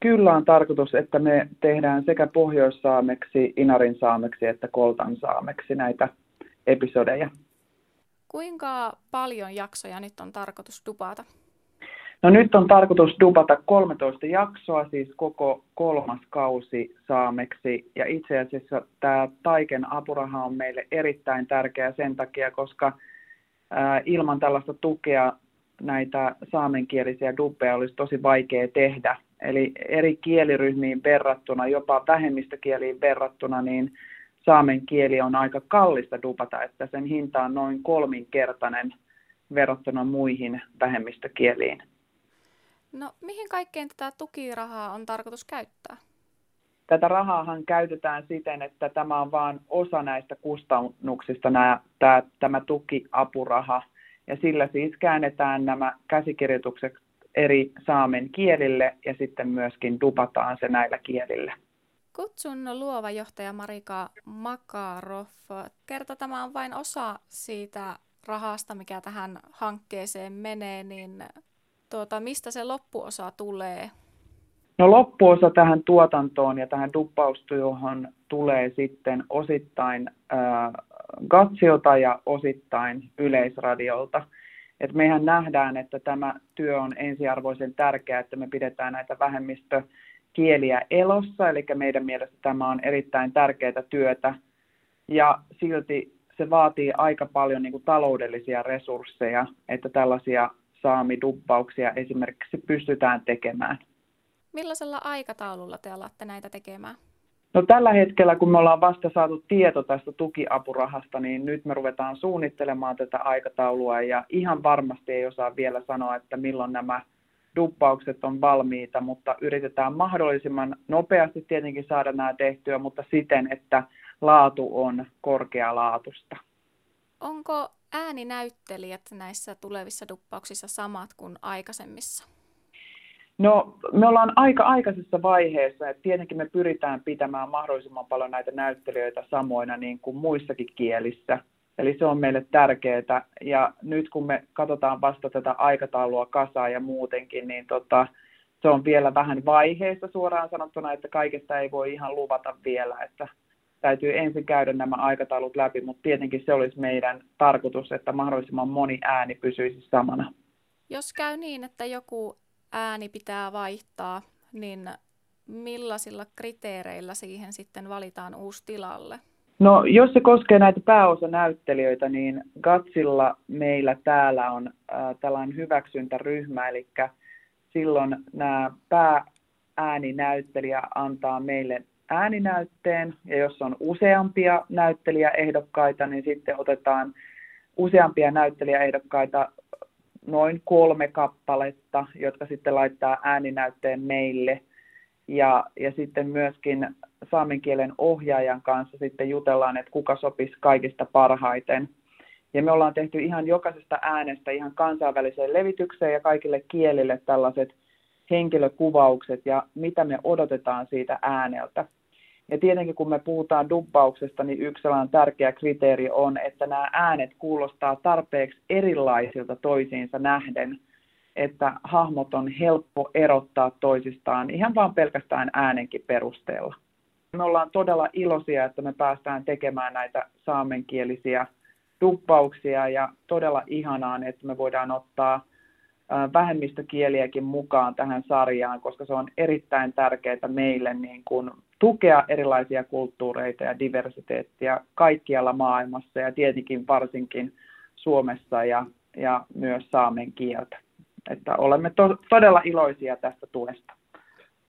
Kyllä on tarkoitus, että me tehdään sekä pohjoissaameksi, inarin saameksi että koltan saameksi näitä episodeja. Kuinka paljon jaksoja nyt on tarkoitus dupata? No nyt on tarkoitus dupata 13 jaksoa, siis koko kolmas kausi saameksi. Ja itse asiassa tämä Taiken apuraha on meille erittäin tärkeä sen takia, koska ilman tällaista tukea näitä saamenkielisiä duppeja olisi tosi vaikea tehdä. Eli eri kieliryhmiin verrattuna, jopa vähemmistökieliin verrattuna, niin saamen kieli on aika kallista dupata, että sen hinta on noin kolminkertainen verrattuna muihin vähemmistökieliin. No mihin kaikkeen tätä tukirahaa on tarkoitus käyttää? Tätä rahaahan käytetään siten, että tämä on vain osa näistä kustannuksista, nämä, tämä, tämä tukiapuraha. Ja sillä siis käännetään nämä käsikirjoitukset eri saamen kielille ja sitten myöskin dupataan se näillä kielillä. Kutsun luova johtaja Marika Makarov. Kerta tämä on vain osa siitä rahasta, mikä tähän hankkeeseen menee, niin tuota, mistä se loppuosa tulee? No loppuosa tähän tuotantoon ja tähän duppaustyöhön tulee sitten osittain äh, Gatsiota ja osittain Yleisradiolta. Et mehän nähdään, että tämä työ on ensiarvoisen tärkeää, että me pidetään näitä vähemmistökieliä elossa, eli meidän mielestä tämä on erittäin tärkeää työtä, ja silti se vaatii aika paljon niin kuin taloudellisia resursseja, että tällaisia saamiduppauksia esimerkiksi pystytään tekemään. Millaisella aikataululla te alatte näitä tekemään? No tällä hetkellä, kun me ollaan vasta saatu tieto tästä tukiapurahasta, niin nyt me ruvetaan suunnittelemaan tätä aikataulua ja ihan varmasti ei osaa vielä sanoa, että milloin nämä duppaukset on valmiita, mutta yritetään mahdollisimman nopeasti tietenkin saada nämä tehtyä, mutta siten, että laatu on korkealaatusta. Onko ääninäyttelijät näissä tulevissa duppauksissa samat kuin aikaisemmissa? No, me ollaan aika aikaisessa vaiheessa, että tietenkin me pyritään pitämään mahdollisimman paljon näitä näyttelijöitä samoina niin kuin muissakin kielissä. Eli se on meille tärkeää. Ja nyt kun me katsotaan vasta tätä aikataulua kasaa ja muutenkin, niin tota, se on vielä vähän vaiheessa suoraan sanottuna, että kaikesta ei voi ihan luvata vielä, että täytyy ensin käydä nämä aikataulut läpi, mutta tietenkin se olisi meidän tarkoitus, että mahdollisimman moni ääni pysyisi samana. Jos käy niin, että joku ääni pitää vaihtaa, niin millaisilla kriteereillä siihen sitten valitaan uusi tilalle? No, jos se koskee näitä pääosanäyttelijöitä, niin Gatsilla meillä täällä on äh, tällainen hyväksyntäryhmä, eli silloin nämä pääääninäyttelijä antaa meille ääninäytteen, ja jos on useampia näyttelijäehdokkaita, niin sitten otetaan useampia näyttelijäehdokkaita noin kolme kappaletta, jotka sitten laittaa ääninäytteen meille. Ja, ja sitten myöskin saamen kielen ohjaajan kanssa sitten jutellaan, että kuka sopisi kaikista parhaiten. Ja me ollaan tehty ihan jokaisesta äänestä ihan kansainväliseen levitykseen ja kaikille kielille tällaiset henkilökuvaukset ja mitä me odotetaan siitä ääneltä. Ja tietenkin kun me puhutaan dubbauksesta, niin yksi sellainen tärkeä kriteeri on, että nämä äänet kuulostaa tarpeeksi erilaisilta toisiinsa nähden, että hahmot on helppo erottaa toisistaan ihan vain pelkästään äänenkin perusteella. Me ollaan todella iloisia, että me päästään tekemään näitä saamenkielisiä duppauksia ja todella ihanaa, että me voidaan ottaa vähemmistökieliäkin mukaan tähän sarjaan, koska se on erittäin tärkeää meille niin kuin tukea erilaisia kulttuureita ja diversiteettiä kaikkialla maailmassa ja tietenkin varsinkin Suomessa ja, ja myös saamen kieltä. Että olemme to, todella iloisia tästä tuesta.